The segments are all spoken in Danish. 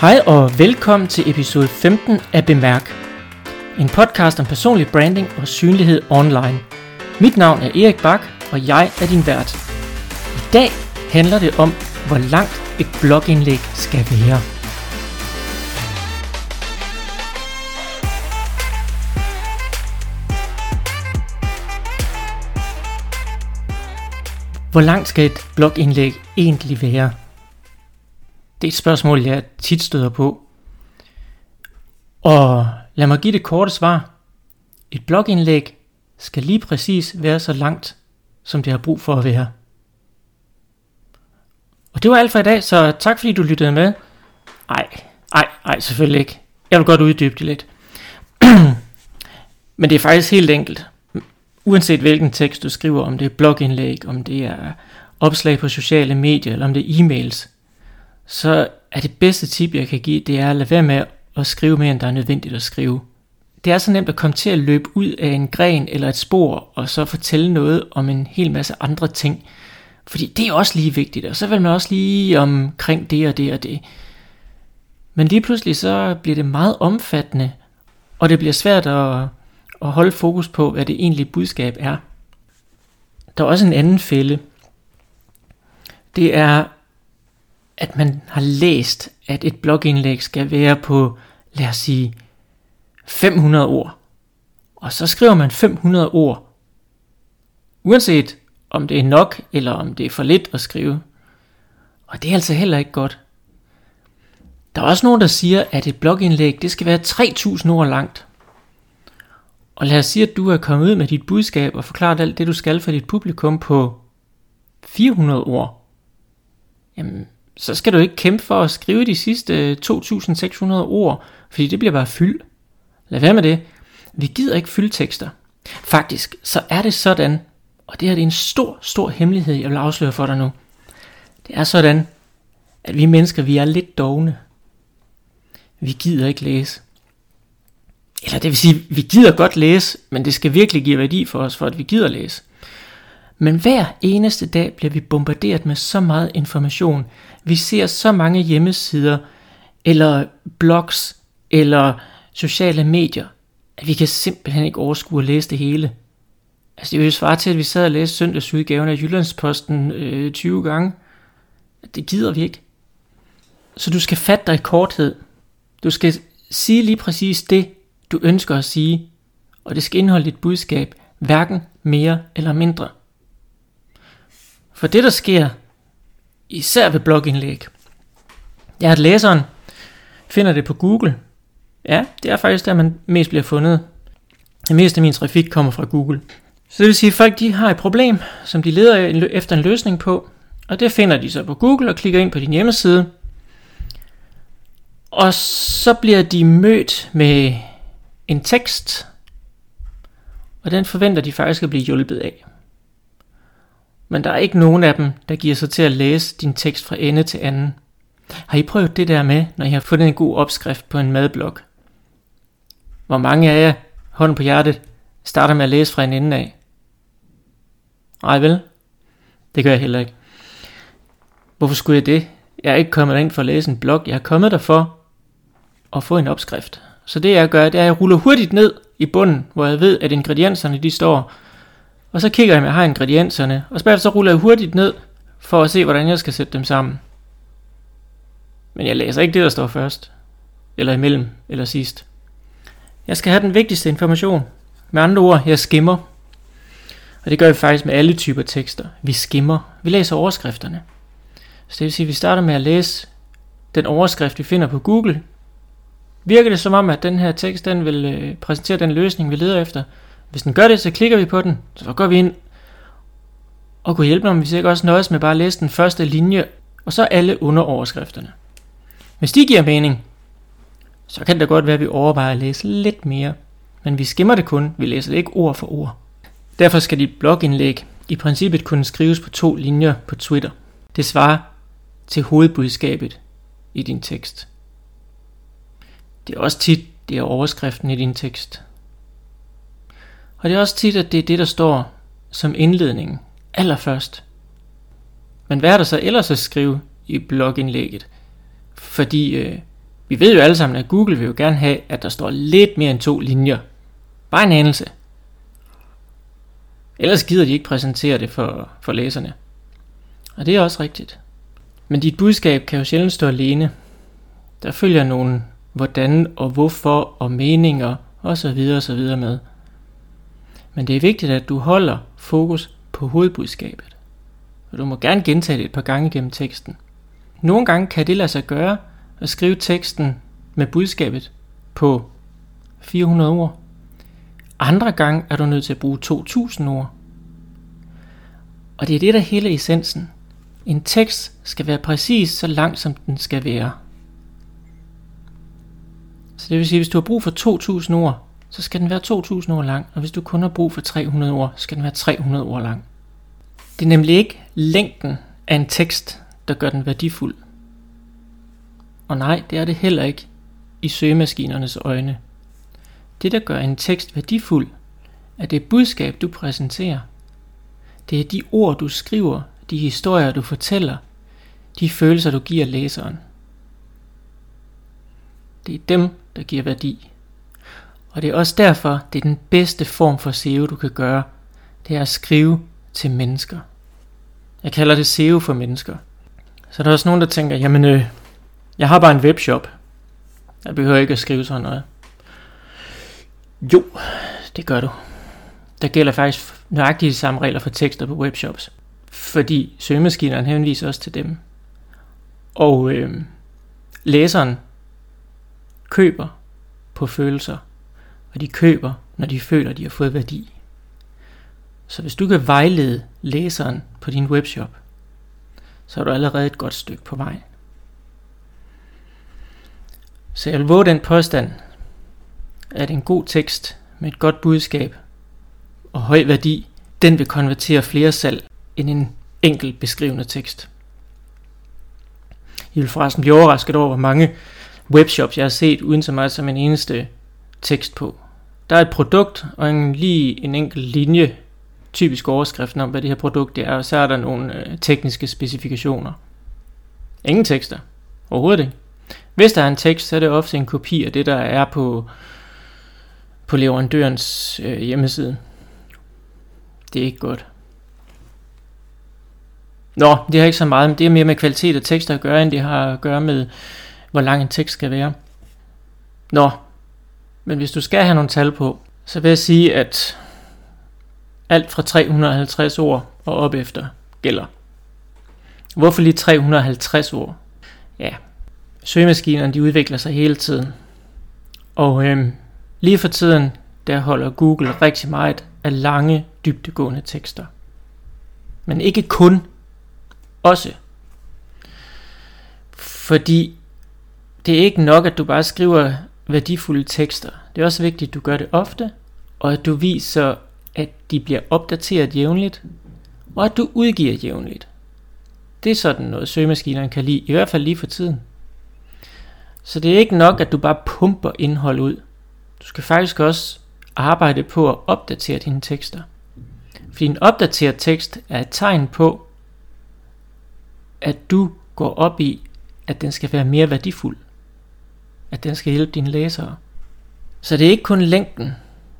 Hej og velkommen til episode 15 af Bemærk. En podcast om personlig branding og synlighed online. Mit navn er Erik Bak, og jeg er din vært. I dag handler det om, hvor langt et blogindlæg skal være. Hvor langt skal et blogindlæg egentlig være? Det er et spørgsmål, jeg tit støder på. Og lad mig give det korte svar. Et blogindlæg skal lige præcis være så langt, som det har brug for at være. Og det var alt for i dag, så tak fordi du lyttede med. Ej, ej, ej, selvfølgelig ikke. Jeg vil godt uddybe det lidt. Men det er faktisk helt enkelt. Uanset hvilken tekst du skriver, om det er blogindlæg, om det er opslag på sociale medier, eller om det er e-mails, så er det bedste tip, jeg kan give, det er at lade være med at skrive mere, end der er nødvendigt at skrive. Det er så nemt at komme til at løbe ud af en gren eller et spor, og så fortælle noget om en hel masse andre ting. Fordi det er også lige vigtigt, og så vil man også lige omkring det og det og det. Men lige pludselig så bliver det meget omfattende, og det bliver svært at, at holde fokus på, hvad det egentlige budskab er. Der er også en anden fælde. Det er at man har læst, at et blogindlæg skal være på, lad os sige, 500 ord. Og så skriver man 500 ord. Uanset om det er nok, eller om det er for lidt at skrive. Og det er altså heller ikke godt. Der er også nogen, der siger, at et blogindlæg det skal være 3000 ord langt. Og lad os sige, at du er kommet ud med dit budskab og forklaret alt det, du skal for dit publikum på 400 ord. Jamen, så skal du ikke kæmpe for at skrive de sidste 2.600 ord, fordi det bliver bare fyld. Lad være med det. Vi gider ikke fylde tekster. Faktisk, så er det sådan, og det her det er en stor, stor hemmelighed, jeg vil afsløre for dig nu. Det er sådan, at vi mennesker, vi er lidt dogne. Vi gider ikke læse. Eller det vil sige, vi gider godt læse, men det skal virkelig give værdi for os, for at vi gider læse. Men hver eneste dag bliver vi bombarderet med så meget information. Vi ser så mange hjemmesider, eller blogs, eller sociale medier, at vi kan simpelthen ikke overskue at læse det hele. Altså det vil jo svare til, at vi sad og læste søndagsudgaven af Jyllandsposten øh, 20 gange. Det gider vi ikke. Så du skal fatte dig i korthed. Du skal sige lige præcis det, du ønsker at sige, og det skal indeholde dit budskab, hverken mere eller mindre. For det der sker, især ved blogindlæg, er at læseren finder det på Google. Ja, det er faktisk der, man mest bliver fundet. Det meste af min trafik kommer fra Google. Så det vil sige, at folk de har et problem, som de leder efter en løsning på, og det finder de så på Google og klikker ind på din hjemmeside. Og så bliver de mødt med en tekst, og den forventer de faktisk at blive hjulpet af men der er ikke nogen af dem, der giver sig til at læse din tekst fra ende til anden. Har I prøvet det der med, når I har fundet en god opskrift på en madblog? Hvor mange af jer, hånden på hjertet, starter med at læse fra en ende af? Nej vel? Det gør jeg heller ikke. Hvorfor skulle jeg det? Jeg er ikke kommet ind for at læse en blog. Jeg er kommet der for at få en opskrift. Så det jeg gør, det er, at jeg ruller hurtigt ned i bunden, hvor jeg ved, at ingredienserne de står og så kigger jeg, om jeg har ingredienserne, og så ruller jeg hurtigt ned, for at se, hvordan jeg skal sætte dem sammen. Men jeg læser ikke det, der står først, eller imellem, eller sidst. Jeg skal have den vigtigste information. Med andre ord, jeg skimmer. Og det gør vi faktisk med alle typer tekster. Vi skimmer. Vi læser overskrifterne. Så det vil sige, at vi starter med at læse den overskrift, vi finder på Google. Virker det som om, at den her tekst den vil øh, præsentere den løsning, vi leder efter, hvis den gør det, så klikker vi på den, så går vi ind og kunne hjælpe dem, hvis ikke også nøjes med bare at læse den første linje, og så alle underoverskrifterne. Hvis de giver mening, så kan det godt være, at vi overvejer at læse lidt mere, men vi skimmer det kun, vi læser det ikke ord for ord. Derfor skal dit blogindlæg i princippet kunne skrives på to linjer på Twitter. Det svarer til hovedbudskabet i din tekst. Det er også tit, det er overskriften i din tekst. Og det er også tit, at det er det, der står som indledning allerførst. Men hvad er der så ellers at skrive i blogindlægget? Fordi øh, Vi ved jo alle sammen, at Google vil jo gerne have, at der står lidt mere end to linjer. Bare en anelse. Ellers gider de ikke præsentere det for, for læserne. Og det er også rigtigt. Men dit budskab kan jo sjældent stå alene. Der følger nogle hvordan og hvorfor og meninger osv. osv. med. Men det er vigtigt, at du holder fokus på hovedbudskabet. Og du må gerne gentage det et par gange gennem teksten. Nogle gange kan det lade sig gøre at skrive teksten med budskabet på 400 ord. Andre gange er du nødt til at bruge 2000 ord. Og det er det, der hele essensen. En tekst skal være præcis så lang, som den skal være. Så det vil sige, at hvis du har brug for 2000 ord, så skal den være 2000 ord lang, og hvis du kun har brug for 300 ord, skal den være 300 ord lang. Det er nemlig ikke længden af en tekst, der gør den værdifuld. Og nej, det er det heller ikke i søgemaskinernes øjne. Det, der gør en tekst værdifuld, er det budskab, du præsenterer. Det er de ord, du skriver, de historier, du fortæller, de følelser, du giver læseren. Det er dem, der giver værdi. Og det er også derfor, det er den bedste form for SEO, du kan gøre. Det er at skrive til mennesker. Jeg kalder det SEO for mennesker. Så der er også nogen, der tænker, jamen øh, jeg har bare en webshop. Jeg behøver ikke at skrive sådan noget. Jo, det gør du. Der gælder faktisk nøjagtigt de samme regler for tekster på webshops. Fordi søgemaskinerne henviser også til dem. Og øh, læseren køber på følelser, og de køber, når de føler, de har fået værdi. Så hvis du kan vejlede læseren på din webshop, så er du allerede et godt stykke på vej. Så jeg vil våge den påstand, at en god tekst med et godt budskab og høj værdi, den vil konvertere flere salg end en enkelt beskrivende tekst. I vil forresten blive overrasket over, hvor mange webshops, jeg har set uden så meget som en eneste tekst på. Der er et produkt og en, lige en enkelt linje, typisk overskriften om, hvad det her produkt er, og så er der nogle øh, tekniske specifikationer. Ingen tekster. Overhovedet ikke. Hvis der er en tekst, så er det ofte en kopi af det, der er på, på leverandørens øh, hjemmeside. Det er ikke godt. Nå, det har ikke så meget, men det er mere med kvalitet af tekster at gøre, end det har at gøre med, hvor lang en tekst skal være. Nå, men hvis du skal have nogle tal på, så vil jeg sige, at alt fra 350 ord og op efter gælder. Hvorfor lige 350 ord? Ja, søgemaskinerne de udvikler sig hele tiden. Og øhm, lige for tiden, der holder Google rigtig meget af lange, dybdegående tekster. Men ikke kun, også. Fordi det er ikke nok, at du bare skriver værdifulde tekster. Det er også vigtigt, at du gør det ofte, og at du viser, at de bliver opdateret jævnligt, og at du udgiver jævnligt. Det er sådan noget, søgemaskinerne kan lide, i hvert fald lige for tiden. Så det er ikke nok, at du bare pumper indhold ud. Du skal faktisk også arbejde på at opdatere dine tekster. Fordi en opdateret tekst er et tegn på, at du går op i, at den skal være mere værdifuld at den skal hjælpe dine læsere. Så det er ikke kun længden,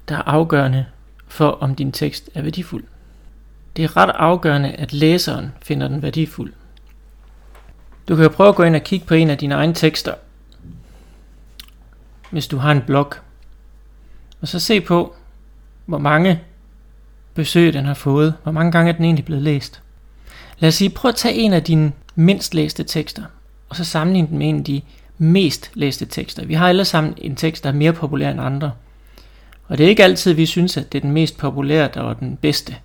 der er afgørende for, om din tekst er værdifuld. Det er ret afgørende, at læseren finder den værdifuld. Du kan jo prøve at gå ind og kigge på en af dine egne tekster, hvis du har en blog, og så se på, hvor mange besøg den har fået, hvor mange gange er den egentlig blevet læst. Lad os sige, prøv at tage en af dine mindst læste tekster, og så sammenligne den med en af de mest læste tekster. Vi har alle sammen en tekst, der er mere populær end andre. Og det er ikke altid, vi synes, at det er den mest populære, der er den bedste.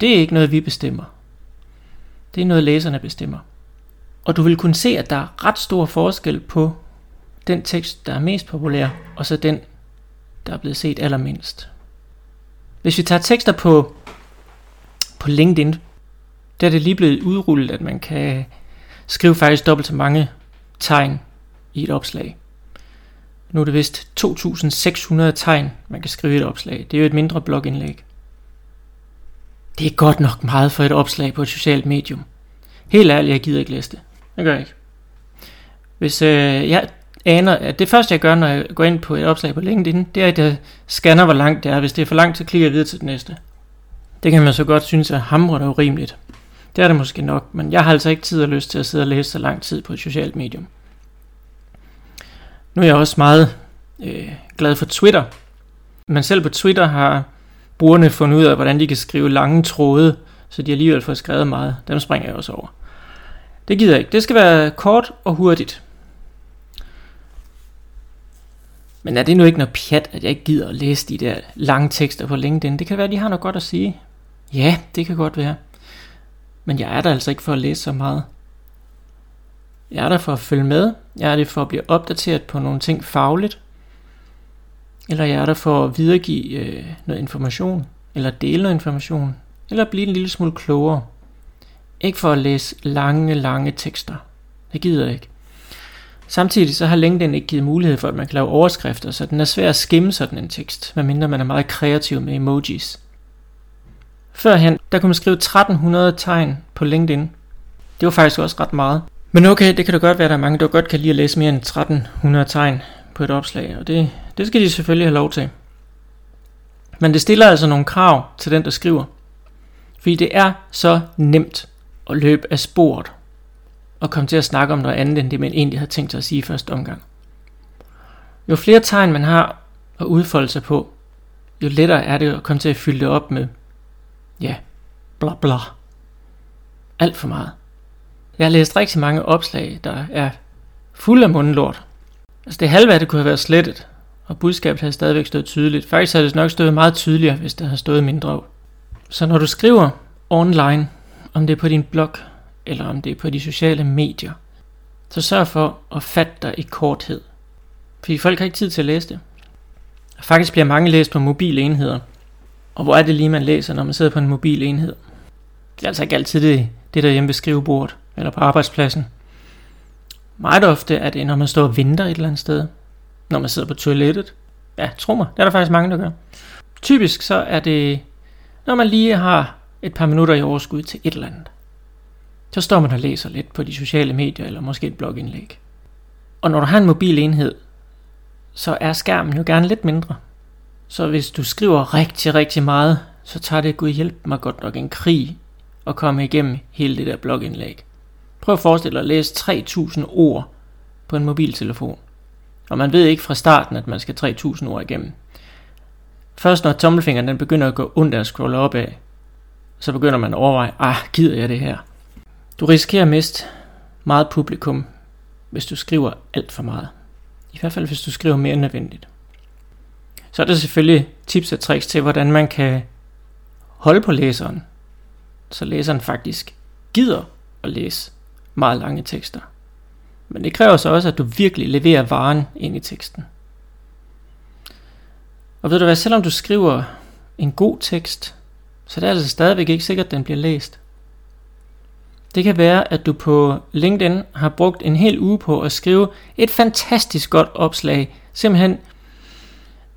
Det er ikke noget, vi bestemmer. Det er noget, læserne bestemmer. Og du vil kunne se, at der er ret stor forskel på den tekst, der er mest populær, og så den, der er blevet set allermindst. Hvis vi tager tekster på, på LinkedIn, der er det lige blevet udrullet, at man kan skrive faktisk dobbelt så mange tegn i et opslag. Nu er det vist 2.600 tegn, man kan skrive i et opslag. Det er jo et mindre blogindlæg. Det er godt nok meget for et opslag på et socialt medium. Helt ærligt, jeg gider ikke læse det. Det gør jeg ikke. Hvis øh, jeg, aner, at det første jeg gør, når jeg går ind på et opslag på LinkedIn, det er, at jeg scanner, hvor langt det er. Hvis det er for langt, så klikker jeg videre til det næste. Det kan man så godt synes er hamrende urimeligt. Det er det måske nok, men jeg har altså ikke tid og lyst til at sidde og læse så lang tid på et socialt medium. Nu er jeg også meget øh, glad for Twitter. Men selv på Twitter har brugerne fundet ud af, hvordan de kan skrive lange tråde, så de alligevel får skrevet meget. Dem springer jeg også over. Det gider jeg ikke. Det skal være kort og hurtigt. Men er det nu ikke noget pjat, at jeg ikke gider at læse de der lange tekster på LinkedIn? Det kan være, at de har noget godt at sige. Ja, det kan godt være. Men jeg er der altså ikke for at læse så meget. Jeg er der for at følge med. Jeg er der for at blive opdateret på nogle ting fagligt. Eller jeg er der for at videregive øh, noget information. Eller dele noget information. Eller blive en lille smule klogere. Ikke for at læse lange, lange tekster. Det gider jeg ikke. Samtidig så har LinkedIn ikke givet mulighed for, at man kan lave overskrifter, så den er svær at skimme sådan en tekst, medmindre man er meget kreativ med emojis. Førhen, der kunne man skrive 1300 tegn på LinkedIn. Det var faktisk også ret meget. Men okay, det kan da godt være, at der er mange, der godt kan lide at læse mere end 1300 tegn på et opslag, og det, det skal de selvfølgelig have lov til. Men det stiller altså nogle krav til den, der skriver. Fordi det er så nemt at løbe af sporet og komme til at snakke om noget andet, end det man egentlig havde tænkt sig at sige i første omgang. Jo flere tegn man har at udfolde sig på, jo lettere er det at komme til at fylde det op med, ja, bla bla. Alt for meget. Jeg har læst rigtig mange opslag, der er fulde af mundlort. Altså det halve af det kunne have været slettet, og budskabet havde stadigvæk stået tydeligt. Faktisk havde det nok stået meget tydeligere, hvis det havde stået mindre. Så når du skriver online, om det er på din blog, eller om det er på de sociale medier, så sørg for at fatte dig i korthed. Fordi folk har ikke tid til at læse det. Faktisk bliver mange læst på mobile enheder. Og hvor er det lige, man læser, når man sidder på en mobil enhed? Det er altså ikke altid det, det der hjemme ved skrivebordet eller på arbejdspladsen. Meget ofte er det, når man står og venter et eller andet sted. Når man sidder på toilettet. Ja, tro mig, det er der faktisk mange, der gør. Typisk så er det, når man lige har et par minutter i overskud til et eller andet. Så står man og læser lidt på de sociale medier, eller måske et blogindlæg. Og når du har en mobil enhed, så er skærmen jo gerne lidt mindre. Så hvis du skriver rigtig, rigtig meget, så tager det gud hjælp mig godt nok en krig at komme igennem hele det der blogindlæg. Prøv at forestille dig at læse 3000 ord på en mobiltelefon. Og man ved ikke fra starten, at man skal 3000 ord igennem. Først når tommelfingeren den begynder at gå ondt at scrolle opad, så begynder man at overveje, ah, gider jeg det her? Du risikerer at miste meget publikum, hvis du skriver alt for meget. I hvert fald, hvis du skriver mere end nødvendigt. Så er der selvfølgelig tips og tricks til, hvordan man kan holde på læseren, så læseren faktisk gider at læse meget lange tekster. Men det kræver så også, at du virkelig leverer varen ind i teksten. Og ved du hvad, selvom du skriver en god tekst, så er det altså stadigvæk ikke sikkert, at den bliver læst. Det kan være, at du på LinkedIn har brugt en hel uge på at skrive et fantastisk godt opslag. Simpelthen,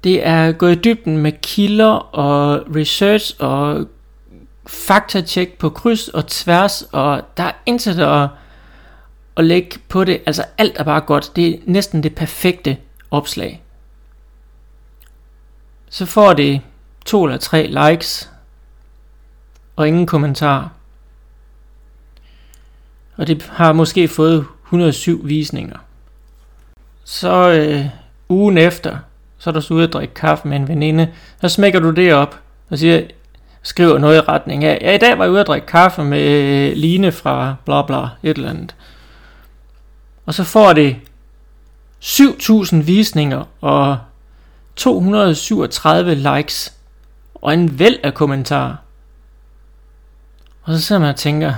det er gået i dybden med kilder og research og faktatjek på kryds og tværs, og der er intet at, at lægge på det. Altså alt er bare godt. Det er næsten det perfekte opslag. Så får det to eller tre likes og ingen kommentar. Og det har måske fået 107 visninger. Så øh, ugen efter, så er du så ude at drikke kaffe med en veninde, så smækker du det op og siger, skriver noget i retning af, ja, i dag var jeg ude at drikke kaffe med øh, Line fra bla bla, et eller andet. Og så får det 7000 visninger og 237 likes og en væld af kommentarer. Og så sidder man og tænker,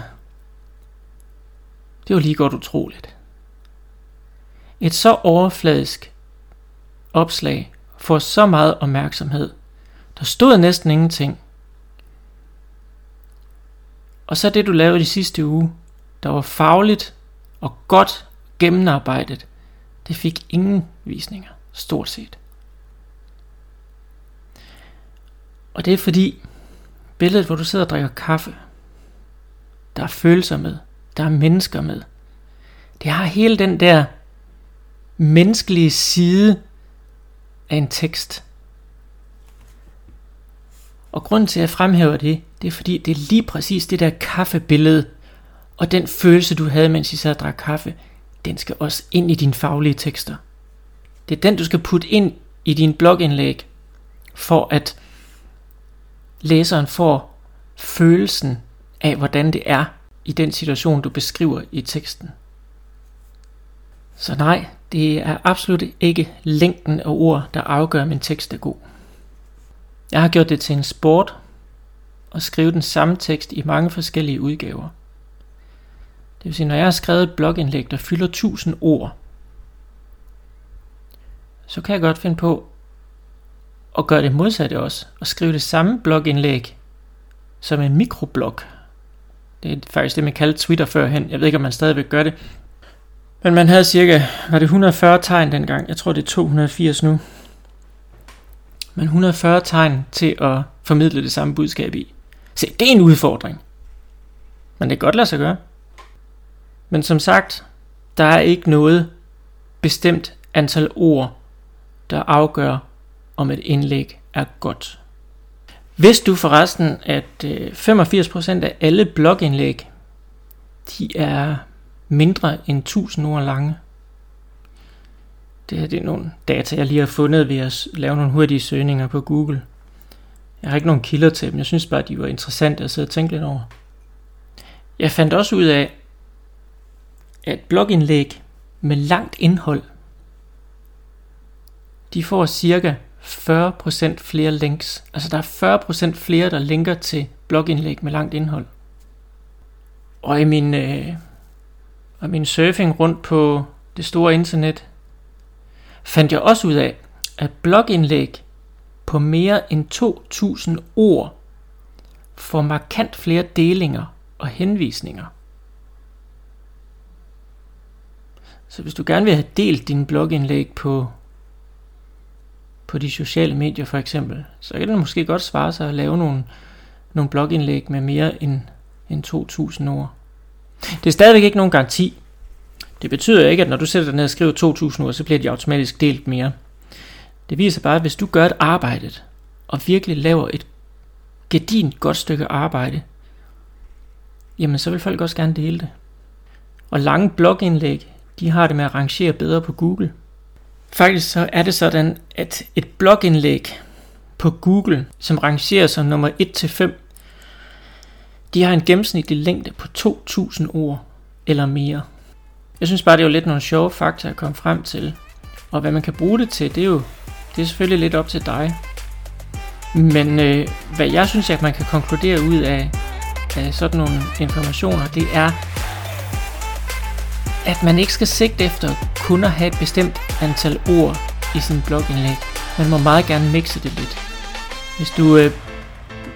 det var lige godt utroligt. Et så overfladisk opslag får så meget opmærksomhed. Der stod næsten ingenting. Og så det du lavede de sidste uge, der var fagligt og godt gennemarbejdet, det fik ingen visninger, stort set. Og det er fordi, billedet, hvor du sidder og drikker kaffe, der er følelser med, der er mennesker med. Det har hele den der menneskelige side af en tekst. Og grunden til, at jeg fremhæver det, det er fordi, det er lige præcis det der kaffebillede, og den følelse, du havde, mens I sad og drak kaffe, den skal også ind i dine faglige tekster. Det er den, du skal putte ind i din blogindlæg, for at læseren får følelsen af, hvordan det er i den situation, du beskriver i teksten. Så nej, det er absolut ikke længden af ord, der afgør, om en tekst er god. Jeg har gjort det til en sport at skrive den samme tekst i mange forskellige udgaver. Det vil sige, når jeg har skrevet et blogindlæg, der fylder 1000 ord, så kan jeg godt finde på at gøre det modsatte også, og skrive det samme blogindlæg som en mikroblog. Det er faktisk det, man kaldte Twitter førhen. Jeg ved ikke, om man stadigvæk gør det. Men man havde cirka, var det 140 tegn dengang? Jeg tror, det er 280 nu. Men 140 tegn til at formidle det samme budskab i. Se, det er en udfordring. Men det kan godt lade sig gøre. Men som sagt, der er ikke noget bestemt antal ord, der afgør, om et indlæg er godt. Hvis du forresten, at øh, 85% af alle blogindlæg, de er mindre end 1000 ord lange. Det her det er nogle data, jeg lige har fundet ved at lave nogle hurtige søgninger på Google. Jeg har ikke nogen kilder til dem. Jeg synes bare, de var interessante at sidde og tænke lidt over. Jeg fandt også ud af, at blogindlæg med langt indhold, de får cirka 40% flere links. Altså der er 40% flere, der linker til blogindlæg med langt indhold. Og i min, øh, og min surfing rundt på det store internet, fandt jeg også ud af, at blogindlæg på mere end 2.000 ord får markant flere delinger og henvisninger. Så hvis du gerne vil have delt din blogindlæg på på de sociale medier for eksempel, så kan det måske godt svare sig at lave nogle, nogle blogindlæg med mere end, end 2.000 ord. Det er stadigvæk ikke nogen garanti. Det betyder ikke, at når du sætter dig ned og skriver 2.000 ord, så bliver de automatisk delt mere. Det viser bare, at hvis du gør et arbejde, og virkelig laver et gedint godt stykke arbejde, jamen så vil folk også gerne dele det. Og lange blogindlæg, de har det med at rangere bedre på Google – Faktisk så er det sådan, at et blogindlæg på Google, som rangerer som nummer 1 til 5, de har en gennemsnitlig længde på 2000 ord eller mere. Jeg synes bare, det er jo lidt nogle sjove fakta at komme frem til. Og hvad man kan bruge det til, det er jo det er selvfølgelig lidt op til dig. Men øh, hvad jeg synes, at man kan konkludere ud af, af sådan nogle informationer, det er, at man ikke skal sigte efter kun at have et bestemt antal ord i sin blogindlæg. Man må meget gerne mixe det lidt. Hvis du øh,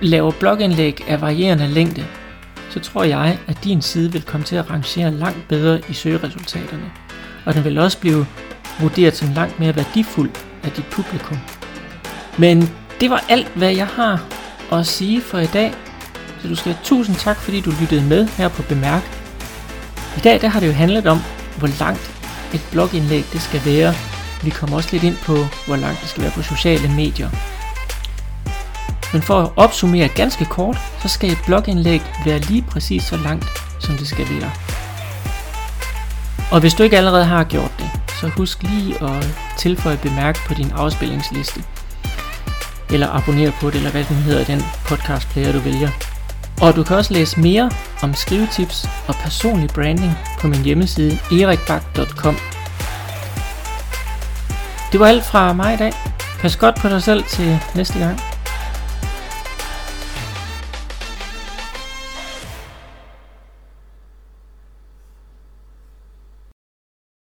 laver blogindlæg af varierende længde, så tror jeg, at din side vil komme til at rangere langt bedre i søgeresultaterne. Og den vil også blive vurderet som langt mere værdifuld af dit publikum. Men det var alt, hvad jeg har at sige for i dag. Så du skal have tusind tak, fordi du lyttede med her på Bemærk. I dag der har det jo handlet om, hvor langt et blogindlæg det skal være. Vi kommer også lidt ind på, hvor langt det skal være på sociale medier. Men for at opsummere ganske kort, så skal et blogindlæg være lige præcis så langt, som det skal være. Og hvis du ikke allerede har gjort det, så husk lige at tilføje bemærk på din afspillingsliste. Eller abonner på det, eller hvad den hedder, den podcast player du vælger. Og du kan også læse mere om skrivetips og personlig branding på min hjemmeside erikbak.com. Det var alt fra mig i dag. Pas godt på dig selv til næste gang.